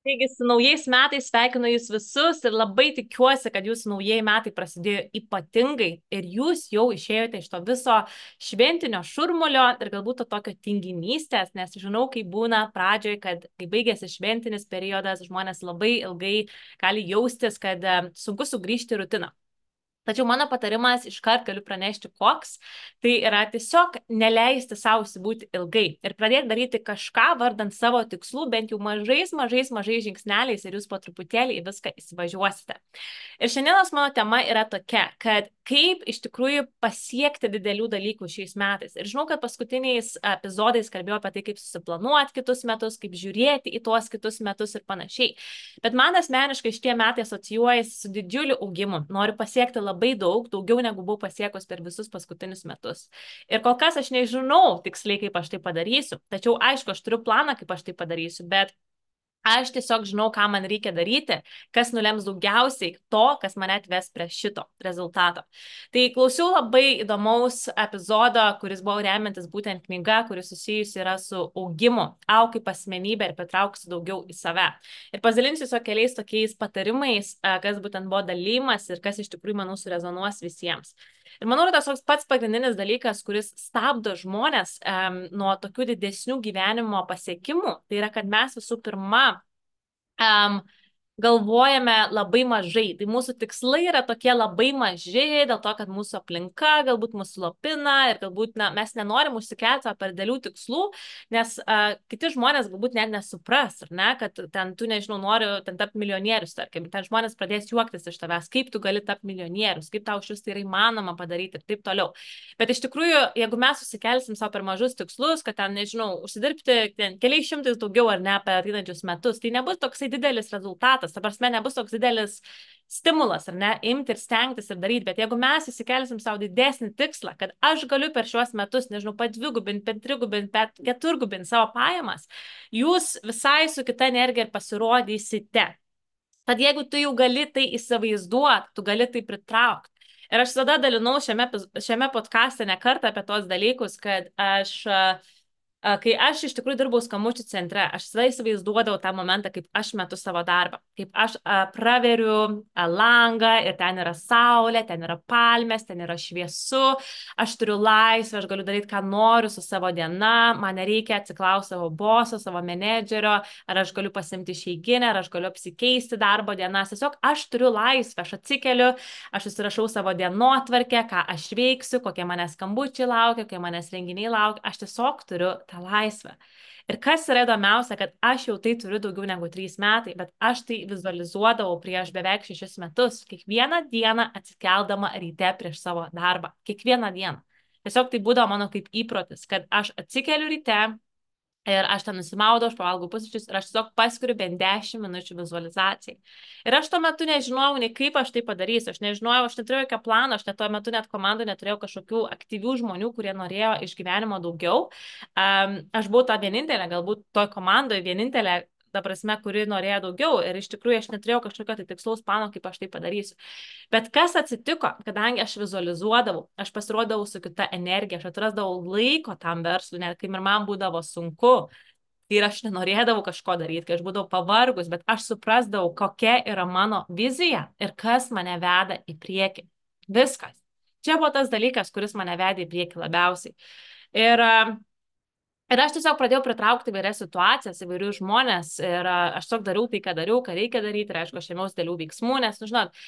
Taigi, su naujais metais sveikinu jūs visus ir labai tikiuosi, kad jūsų naujieji metai prasidėjo ypatingai ir jūs jau išėjote iš to viso šventinio šurmulio ir galbūt to tokio tinginystės, nes žinau, kai būna pradžioj, kad kai baigėsi šventinis periodas, žmonės labai ilgai gali jaustis, kad e, sunku sugrįžti į rutiną. Tačiau mano patarimas iškart galiu pranešti koks. Tai yra tiesiog neleisti savo įsibūti ilgai ir pradėti daryti kažką vardant savo tikslų, bent jau mažais, mažais, mažais žingsneliais ir jūs po truputėlį į viską įsivažiuosite. Ir šiandienos mano tema yra tokia, kad kaip iš tikrųjų pasiekti didelių dalykų šiais metais. Ir žinau, kad paskutiniais epizodais kalbėjau apie tai, kaip susiplanuoti kitus metus, kaip žiūrėti į tuos kitus metus ir panašiai. Bet man asmeniškai šitie metai asocijuojasi su didžiuliu augimu. Noriu pasiekti labai daug, daugiau negu buvau pasiekus per visus paskutinius metus. Ir kol kas aš nežinau tiksliai, kaip aš tai padarysiu. Tačiau aišku, aš turiu planą, kaip aš tai padarysiu, bet Aš tiesiog žinau, ką man reikia daryti, kas nulems daugiausiai to, kas mane atves prie šito rezultato. Tai klausiau labai įdomaus epizodo, kuris buvo remiantis būtent knyga, kuris susijusi yra su augimu, auk kaip asmenybė ir patrauksiu daugiau į save. Ir pasidalinsiu su keliais tokiais patarimais, kas būtent buvo dalymas ir kas iš tikrųjų, manau, surezonuos visiems. Ir manau, tas toks pats pagrindinis dalykas, kuris stabdo žmonės um, nuo tokių didesnių gyvenimo pasiekimų, tai yra, kad mes visų pirma um, galvojame labai mažai. Tai mūsų tikslai yra tokie labai maži dėl to, kad mūsų aplinka galbūt mūsų lopina ir galbūt na, mes nenorim užsikelti per dėlių tikslų, nes uh, kiti žmonės galbūt net nesupras, ar ne, kad ten tu, nežinau, nori ten tapti milijonierius, tarkim, ten žmonės pradės juoktis iš tavęs, kaip tu gali tapti milijonierius, kaip tau šis tai yra įmanoma padaryti ir taip toliau. Bet iš tikrųjų, jeigu mes susikelsim savo per mažus tikslus, kad ten, nežinau, užsidirbti ten keliais šimtais daugiau ar ne per ateinančius metus, tai nebus toksai didelis rezultatas rezultatas. Ta prasme, nebus toks didelis stimulas, ar ne, imti ir stengtis ir daryti. Bet jeigu mes įsikelsim savo didesnį tikslą, kad aš galiu per šiuos metus, nežinau, padvigubinti, petrigubinti, bet keturgubinti savo pajamas, jūs visai su kita energija ir pasirodysite. Tad jeigu tu jau gali tai įsivaizduoti, tu gali tai pritraukti. Ir aš tada dalinau šiame, šiame podkastė ne kartą apie tos dalykus, kad aš uh, Kai aš iš tikrųjų dirbau skamučių centre, aš visada įsivaizduodavau tą momentą, kaip aš metu savo darbą, kaip aš a, praveriu a, langą ir ten yra saulė, ten yra palmės, ten yra šviesu, aš turiu laisvę, aš galiu daryti, ką noriu su savo diena, man nereikia atsiklausti savo boso, savo menedžerio, ar aš galiu pasimti išeiginę, ar aš galiu apsikeisti darbo dienas, tiesiog aš turiu laisvę, aš atsikeliu, aš susirašau savo dienotvarkę, ką aš veiksiu, kokie manęs skambučiai laukia, kokie manęs renginiai laukia, aš tiesiog turiu tą laisvę. Ir kas yra įdomiausia, kad aš jau tai turiu daugiau negu trys metai, bet aš tai vizualizuodavau prieš beveik šešis metus, kiekvieną dieną atsikeldama ryte prieš savo darbą. Kiekvieną dieną. Tiesiog tai būdavo mano kaip įprotis, kad aš atsikeliu ryte, Ir aš ten nusimaudau, aš pavalgau pusryčius ir aš tiesiog paskiriu bent 10 minučių vizualizacijai. Ir aš tuo metu nežinojau, nei kaip aš tai padarysiu, aš nežinojau, aš neturėjau jokio plano, aš net tuo metu net komandų neturėjau kažkokių aktyvių žmonių, kurie norėjo iš gyvenimo daugiau. Um, aš buvau ta vienintelė, galbūt toj komandoje vienintelė, ta prasme, kuri norėjo daugiau ir iš tikrųjų aš neturėjau kažkokio tai tikslaus plano, kaip aš tai padarysiu. Bet kas atsitiko, kadangi aš vizualizuodavau, aš pasirodavau su kita energija, aš atrasdavau laiko tam verslui, net kai ir man būdavo sunku. Ir aš nenorėdavau kažko daryti, kai aš būdavau pavargus, bet aš suprasdavau, kokia yra mano vizija ir kas mane veda į priekį. Viskas. Čia buvo tas dalykas, kuris mane vedė į priekį labiausiai. Ir uh, Ir aš tiesiog pradėjau pritraukti įvairias situacijas, įvairius žmonės ir aš tiesiog dariau tai, ką dariau, ką reikia daryti. Ir aišku, aš ėmiausi dėlių veiksmų, nes, nu, žinot,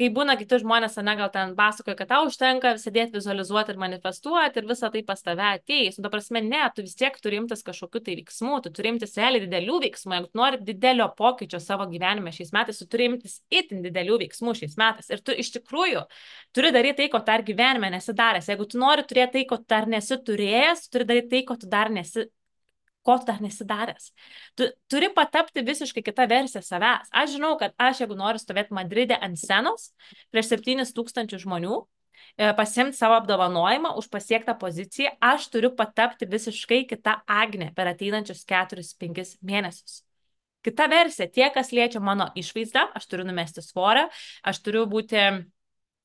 kai būna kiti žmonės, ne gal ten pasakoja, kad tau užtenka sėdėti, vizualizuoti ir manifestuoti ir visą tai pas tave ateis. Nu, ta prasme, ne, tu vis tiek turi imtis kažkokiu tai veiksmu, tu turi imtis realiai didelių veiksmų. Jeigu nori didelio pokyčio savo gyvenime šiais metais, tu turi imtis itin didelių veiksmų šiais metais. Ir tu iš tikrųjų turi daryti tai, ko dar gyvenime nesidaręs. Jeigu tu nori turėti tai, ko dar nesi turėjęs, turi daryti tai, ko tu dar nesi ko tu dar nesidaręs. Tu turi patapti visiškai kitą versiją savęs. Aš žinau, kad aš, jeigu noriu stovėti Madride ant scenos prieš 7000 žmonių, e, pasimti savo apdovanojimą už pasiektą poziciją, aš turiu patapti visiškai kitą agnę per ateinančius 4-5 mėnesius. Kita versija, tie, kas liečia mano išvaizdą, aš turiu numesti svorę, aš turiu būti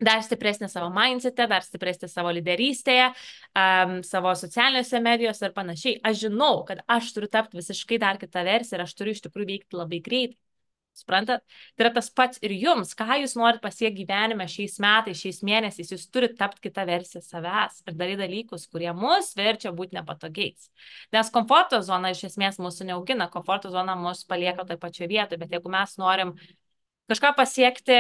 dar stipresnė savo mindset'e, dar stipresnė savo lyderystėje, um, savo socialiniuose medijose ir panašiai. Aš žinau, kad aš turiu tapti visiškai dar kitą versiją ir aš turiu iš tikrųjų veikti labai greitai. Suprantat? Tai yra tas pats ir jums, ką jūs norit pasiekti gyvenime šiais metais, šiais mėnesiais, jūs turite tapti kitą versiją savęs ir daryti dalykus, kurie mus verčia būti nepatogiais. Nes komforto zona iš esmės mūsų neaugina, komforto zona mus palieka toje pačioje vietoje, bet jeigu mes norim kažką pasiekti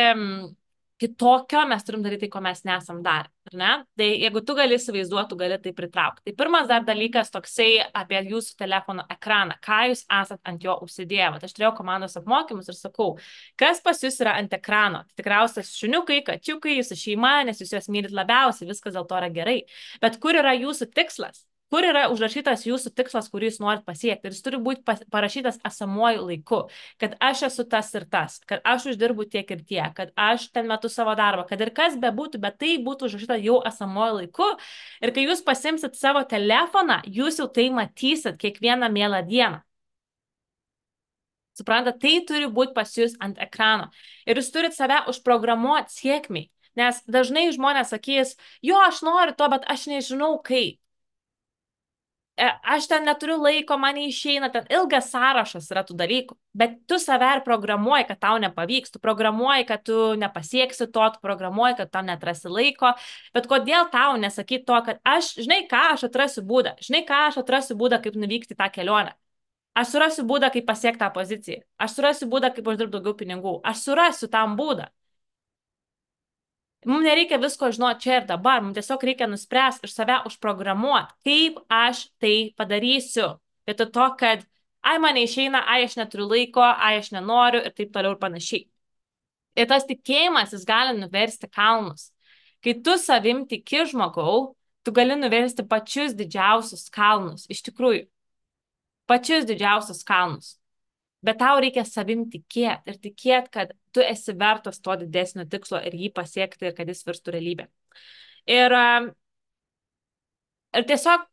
kitokio mes turim daryti tai, ko mes nesam dar, ar ne? Tai jeigu tu gali įsivaizduoti, tu gali tai pritraukti. Tai pirmas dar dalykas toksai apie jūsų telefono ekraną, ką jūs esat ant jo užsidėję. Aš turėjau komandos apmokymus ir sakau, kas pas jūs yra ant ekrano. Tai tikriausiai šuniukai, kačiukai, jūsų šeima, nes jūs juos mylit labiausiai, viskas dėl to yra gerai. Bet kur yra jūsų tikslas? Kur yra užrašytas jūsų tikslas, kurį jūs norit pasiekti. Ir jis turi būti parašytas esamuoju laiku, kad aš esu tas ir tas, kad aš uždirbu tiek ir tiek, kad aš ten metu savo darbą, kad ir kas bebūtų, bet tai būtų užrašyta jau esamuoju laiku. Ir kai jūs pasimsit savo telefoną, jūs jau tai matysit kiekvieną mielą dieną. Suprantate, tai turi būti pas jūs ant ekrano. Ir jūs turit save užprogramuoti sėkmiai. Nes dažnai žmonės sakys, jo, aš noriu to, bet aš nežinau kaip. E, aš ten neturiu laiko, man neišeina, ten ilgas sąrašas yra tų dalykų, bet tu save ir programuoji, kad tau nepavyks, tu programuoji, kad tu nepasieksi to, tu programuoji, kad tau netrasi laiko, bet kodėl tau nesakyti to, kad aš, žinai ką, aš atrasiu būdą, žinai ką, aš atrasiu būdą, kaip nuvykti tą kelionę. Aš surasiu būdą, kaip pasiekti tą poziciją. Aš surasiu būdą, kaip uždirbti daugiau pinigų. Aš surasiu tam būdą. Mums nereikia visko žinoti čia ir dabar, mums tiesiog reikia nuspręsti ir save užprogramuoti, kaip aš tai padarysiu. Vietoj to, kad, ai man neišeina, ai aš neturiu laiko, ai aš nenoriu ir taip toliau ir panašiai. Ir tas tikėjimas, jis gali nuversti kalnus. Kai tu savim tiki žmogau, tu gali nuversti pačius didžiausius kalnus, iš tikrųjų. Pačius didžiausius kalnus. Bet tau reikia savim tikėti ir tikėti, kad tu esi vertas to didesnio tikslo ir jį pasiekti ir kad jis virstų realybę. Ir, ir tiesiog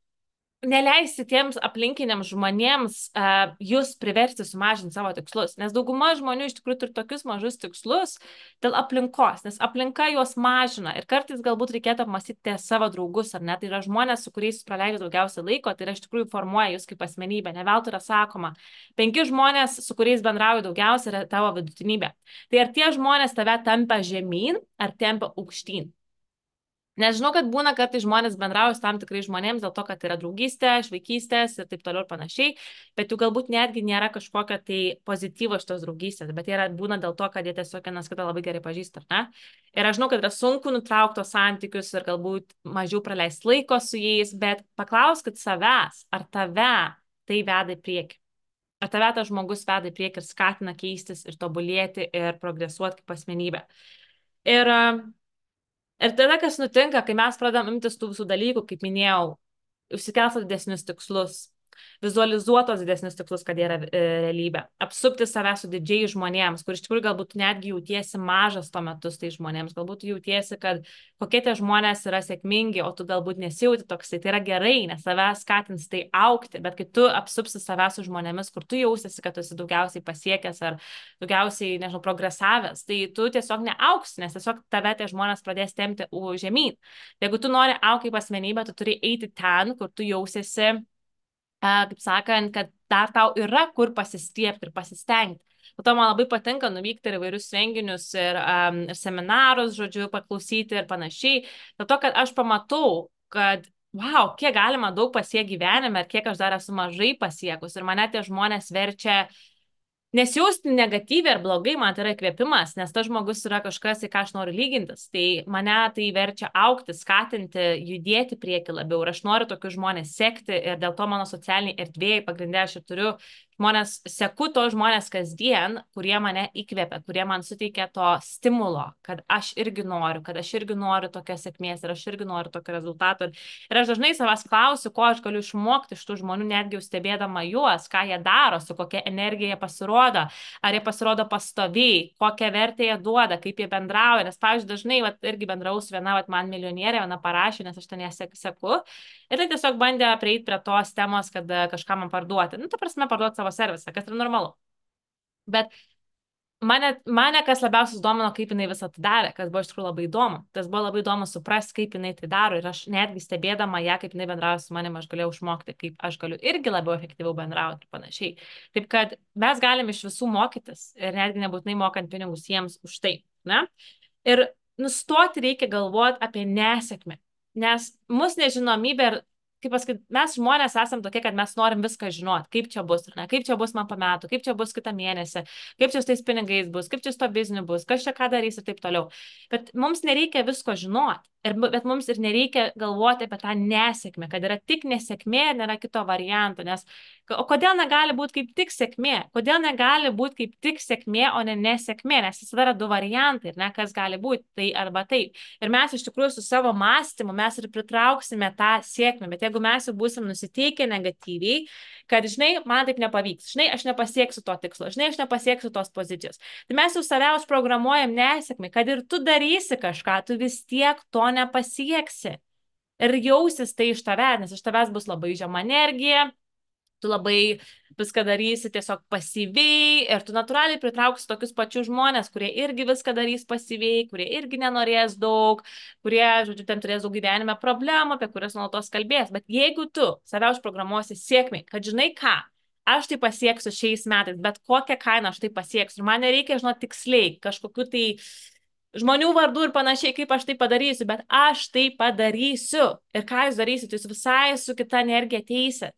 neleisti tiems aplinkiniams žmonėms uh, jūs priversti sumažinti savo tikslus, nes dauguma žmonių iš tikrųjų turi tokius mažus tikslus dėl aplinkos, nes aplinka juos mažina ir kartais galbūt reikėtų apmastyti savo draugus, ar ne, tai yra žmonės, su kuriais praleidžia daugiausia laiko, tai yra iš tikrųjų formuoja jūs kaip asmenybę, ne veltui yra sakoma, penki žmonės, su kuriais bendrauju daugiausia, yra tavo vidutinybė. Tai ar tie žmonės tave tempia žemyn, ar tempia aukštyn? Nes žinau, kad būna kartai žmonės bendrauja su tam tikrai žmonėms dėl to, kad yra draugystė, iš vaikystės ir taip toliau ir panašiai, bet jų galbūt netgi nėra kažkokio tai pozityvo šitos draugystės, bet yra būna dėl to, kad jie tiesiog vienas kitą labai gerai pažįsta, ne? Ir aš žinau, kad yra sunku nutraukti santykius ir galbūt mažiau praleisti laiko su jais, bet paklauskit savęs, ar tave tai veda į priekį. Ar tave tas žmogus veda į priekį ir skatina keistis ir tobulėti ir progresuoti kaip asmenybė. Ir Ir tada, kas nutinka, kai mes pradedam imtis tų visų dalykų, kaip minėjau, užsikelti didesnius tikslus, vizualizuotos didesnius tikslus, kad jie yra e, realybė. Apsupti save su didžiai žmonėms, kur iš tikrųjų galbūt netgi jautiesi mažas tuo metu tai žmonėms, galbūt jautiesi, kad kokie tie žmonės yra sėkmingi, o tu galbūt nesijauti toksai. Tai yra gerai, nes save skatins tai aukti, bet kai tu apsupsi save su žmonėmis, kur tu jausiesi, kad tu esi daugiausiai pasiekęs ar daugiausiai, nežinau, progresavęs, tai tu tiesiog neauks, nes tiesiog tave tie žmonės pradės temti žemyn. Jeigu tu nori aukti kaip asmenybė, tu turi eiti ten, kur tu jausiesi kaip sakant, kad dar tau yra kur pasistiepti ir pasistengti. Po to man labai patinka nuvykti ir įvairius renginius ir, um, ir seminarus, žodžiu, paklausyti ir panašiai. Dėl to, kad aš pamatau, kad wow, kiek galima daug pasiekti gyvenime ir kiek aš dar esu mažai pasiekus. Ir mane tie žmonės verčia uh, nesijausti negatyviai ar blogai, man tai yra įkvėpimas, nes tas žmogus yra kažkas, į ką aš noriu lygintis. Tai mane tai verčia aukti, skatinti, judėti prieki labiau. Ir aš noriu tokius žmonės sekti ir dėl to mano socialiniai erdvėjai pagrindė aš ir turiu žmonės, seku to žmonės kasdien, kurie mane įkvėpia, kurie man suteikia to stimulo, kad aš irgi noriu, kad aš irgi noriu tokios sėkmės ir aš irgi noriu tokio rezultato. Ir aš dažnai savęs klausiu, ko aš galiu išmokti iš tų žmonių, netgi stebėdama juos, ką jie daro, su kokia energija jie pasirodo, ar jie pasirodo pastoviai, kokią vertę jie duoda, kaip jie bendrauja. Nes, pavyzdžiui, dažnai, vat, irgi bendraus viena, vat, man milijonierė, viena parašė, nes aš ten ją seku. Ir tai tiesiog bandė prieiti prie tos temos, kad kažką man parduoti. Nu, ta prasme, parduoti savo servisą, kas yra normalu. Bet Mane, mane kas labiausiai domino, kaip jinai visą tai darė, kas buvo iš tikrųjų labai įdomu. Tas buvo labai įdomu suprasti, kaip jinai tai daro ir aš netgi stebėdama ją, kaip jinai bendrauja su manimi, aš galėjau išmokti, kaip aš galiu irgi labiau efektyviau bendrauti ir panašiai. Taip kad mes galim iš visų mokytis ir netgi nebūtinai mokant pinigus jiems už tai. Ne? Ir nustoti reikia galvoti apie nesėkmę, nes mūsų nežinomybė ir kaip pasakyti, mes žmonės esam tokie, kad mes norim viską žinoti, kaip čia bus, ne, kaip čia bus man po metų, kaip čia bus kitą mėnesį, kaip čia su tais pinigais bus, kaip čia su to bizniu bus, kas čia ką darys ir taip toliau. Bet mums nereikia visko žinoti. Ir, bet mums ir nereikia galvoti apie tą nesėkmę, kad yra tik nesėkmė, nėra kito varianto. Nes, o kodėl negali būti kaip tik sėkmė? Kodėl negali būti kaip tik sėkmė, o ne nesėkmė? Nes visada yra du variantai, ir ne kas gali būti, tai arba taip. Ir mes iš tikrųjų su savo mąstymu mes ir pritrauksime tą sėkmę. Bet jeigu mes jau būsim nusiteikę negatyviai, kad, žinai, man taip nepavyks, žinai, aš nepasieksiu to tikslo, žinai, aš nepasieksiu tos pozicijos. Tai mes jau save užprogramuojam nesėkmę, kad ir tu darysi kažką, tu vis tiek to nepasieksi. Ir jausis tai iš tavęs, nes iš tavęs bus labai žema energija, tu labai viską darysi tiesiog pasyviai ir tu natūraliai pritrauksi tokius pačius žmonės, kurie irgi viską darys pasyviai, kurie irgi nenorės daug, kurie, žodžiu, ten turės daug gyvenime problemų, apie kurias nuolatos kalbės. Bet jeigu tu save užprogramuosi sėkmei, kad žinai ką, aš tai pasieksiu šiais metais, bet kokią kainą aš tai pasieksiu. Ir man nereikia žinoti tiksliai kažkokiu tai žmonių vardų ir panašiai, kaip aš tai padarysiu, bet aš tai padarysiu. Ir ką jūs darysit, jūs visai su kita energija teisit.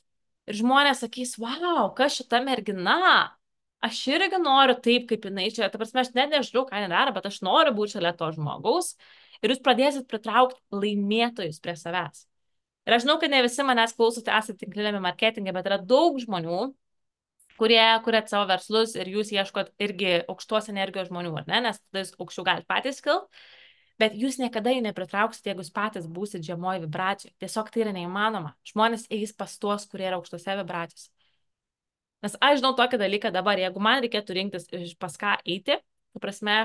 Ir žmonės sakys, wow, kas šita mergina, aš irgi noriu taip, kaip jinai čia, ta prasme, aš net nežinau, ką jinai daro, bet aš noriu būti šalia to žmogaus. Ir jūs pradėsit pritraukti laimėtojus prie savęs. Ir aš žinau, kad ne visi manęs klausote, esate tinklinėme marketinge, bet yra daug žmonių, kurie kuriat savo verslus ir jūs ieškot irgi aukštos energijos žmonių, ar ne, nes tada jūs aukščiau galite patys kilti, bet jūs niekada jų nepritrauksite, jeigu jūs patys būsit žemoji vibracija. Tiesiog tai yra neįmanoma. Žmonės eis pas tuos, kurie yra aukštose vibracijose. Nes aš žinau tokį dalyką dabar, jeigu man reikėtų rinktis pas ką eiti, tu prasme,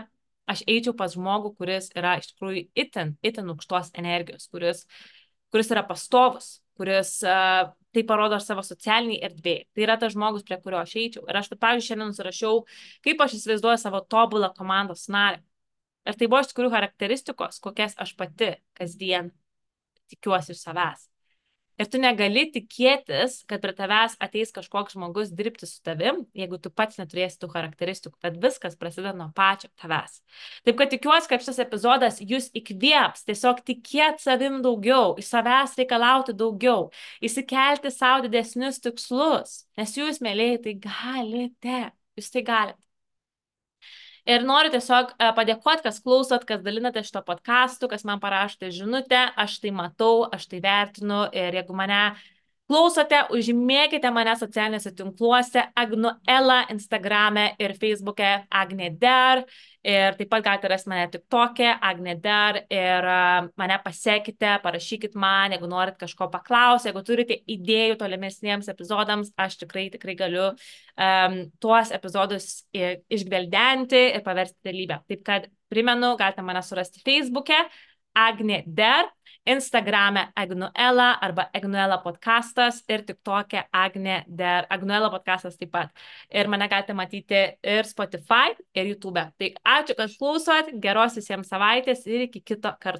aš eičiau pas žmogų, kuris yra iš tikrųjų itin, itin aukštos energijos, kuris, kuris yra pastovus, kuris uh, tai parodo aš savo socialiniai erdvėjai. Tai yra tas žmogus, prie kurio aš eičiau. Ir aš, pavyzdžiui, šiandien surašiau, kaip aš įsivaizduoju savo tobulą komandos narį. Ir tai buvo iš tikrųjų charakteristikos, kokias aš pati kasdien tikiuosi iš savęs. Ir tu negali tikėtis, kad prie tavęs ateis kažkoks žmogus dirbti su tavim, jeigu tu pats neturėsi tų charakteristikų. Tad viskas prasideda nuo pačio tavęs. Taip kad tikiuosi, kad šis epizodas jūs įkvėps tiesiog tikėti savim daugiau, iš savęs reikalauti daugiau, įsikelti savo didesnius tikslus. Nes jūs, mėlyjei, tai galite. Jūs tai galite. Ir noriu tiesiog e, padėkoti, kas klausot, kas dalinate šito podkastu, kas man parašote žinutę, aš tai matau, aš tai vertinu ir jeigu mane klausote, užmėkite mane socialiniuose tinkluose Agnuela, Instagrame ir Facebook'e Agne Der. Ir taip pat galite rasti mane tik tokia, Agne Der. Ir mane pasiekite, parašykit man, jeigu norit kažko paklausyti, jeigu turite idėjų tolimesniems epizodams, aš tikrai, tikrai galiu um, tuos epizodus išgveldenti ir paversti realybę. Taip kad primenu, galite mane surasti Facebook'e. Agne Der, Instagrame Agnuela arba Agnuela podcastas ir tik tokia Agne Der, Agnuela podcastas taip pat. Ir mane galite matyti ir Spotify, ir YouTube. Tai ačiū, kad klausot, geros visiems savaitės ir iki kito karto.